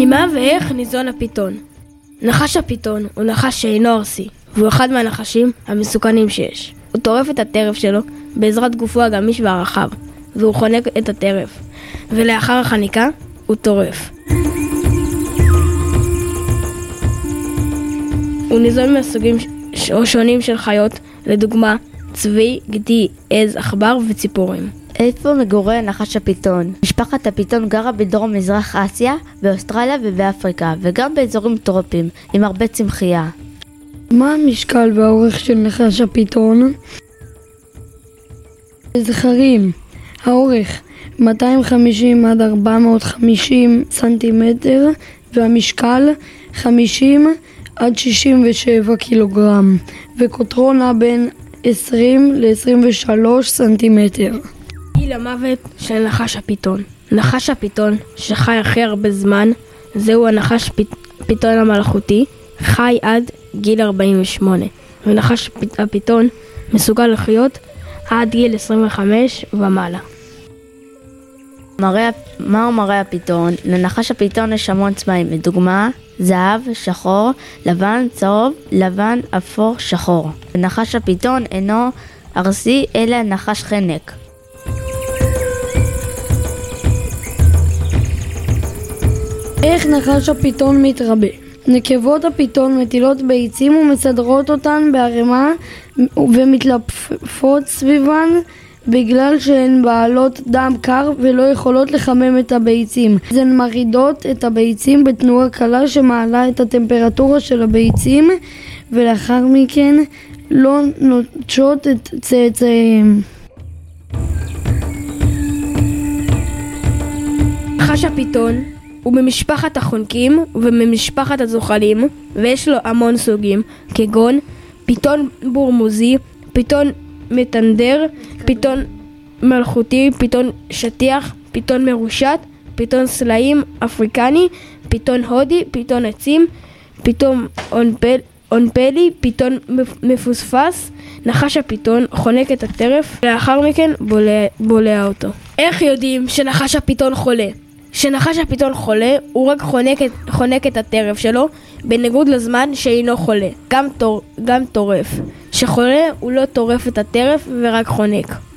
ממה ואיך ניזון הפיתון? נחש הפיתון הוא נחש שאינו ארסי, והוא אחד מהנחשים המסוכנים שיש. הוא טורף את הטרף שלו בעזרת גופו הגמיש והרחב, והוא חונק את הטרף, ולאחר החניקה הוא טורף. הוא ניזון מסוגים ש- שונים של חיות, לדוגמה צבי, גדי, עז, עכבר וציפורים. איפה מגורי נחש הפיתון? משפחת הפיתון גרה בדרום מזרח אסיה, באוסטרליה ובאפריקה, וגם באזורים טרופיים, עם הרבה צמחייה. מה המשקל והאורך של נחש הפיתון? זכרים, האורך 250 עד 450 סנטימטר והמשקל 50 עד 67 קילוגרם וקוטרו נע בין 20 ל-23 סנטימטר. גיל המוות של נחש הפיתון. נחש הפיתון, שחי הכי הרבה זמן, זהו הנחש פית, פיתון המלאכותי, חי עד גיל 48, ונחש הפ- הפיתון מסוגל לחיות עד גיל 25 ומעלה. מראה, מהו מראה הפיתון? לנחש הפיתון יש המון צבעים, לדוגמה, זהב, שחור, לבן, צהוב, לבן, אפור, שחור. נחש הפיתון אינו ארסי, אלא נחש חנק. איך נחש הפיתון מתרבה? נקבות הפיתון מטילות ביצים ומסדרות אותן בערימה ומתלפפות סביבן בגלל שהן בעלות דם קר ולא יכולות לחמם את הביצים. אז הן מרעידות את הביצים בתנועה קלה שמעלה את הטמפרטורה של הביצים ולאחר מכן לא נוטשות את צאצאיהם. נחש הפיתון הוא ממשפחת החונקים וממשפחת הזוחלים, ויש לו המון סוגים, כגון פיתון בורמוזי, פיתון מטנדר, פיתון מלכותי, פיתון שטיח, פיתון מרושת, פיתון סלעים אפריקני, פיתון הודי, פיתון עצים, פיתון אונפל, אונפלי, פיתון מפ- מפוספס, נחש הפיתון חונק את הטרף, ולאחר מכן בולע, בולע אותו. איך יודעים שנחש הפיתון חולה? כשנחש הפיתון חולה, הוא רק חונק חונק את הטרף שלו, בניגוד לזמן שאינו חולה, גם, טור, גם טורף. כשחולה, הוא לא טורף את הטרף ורק חונק.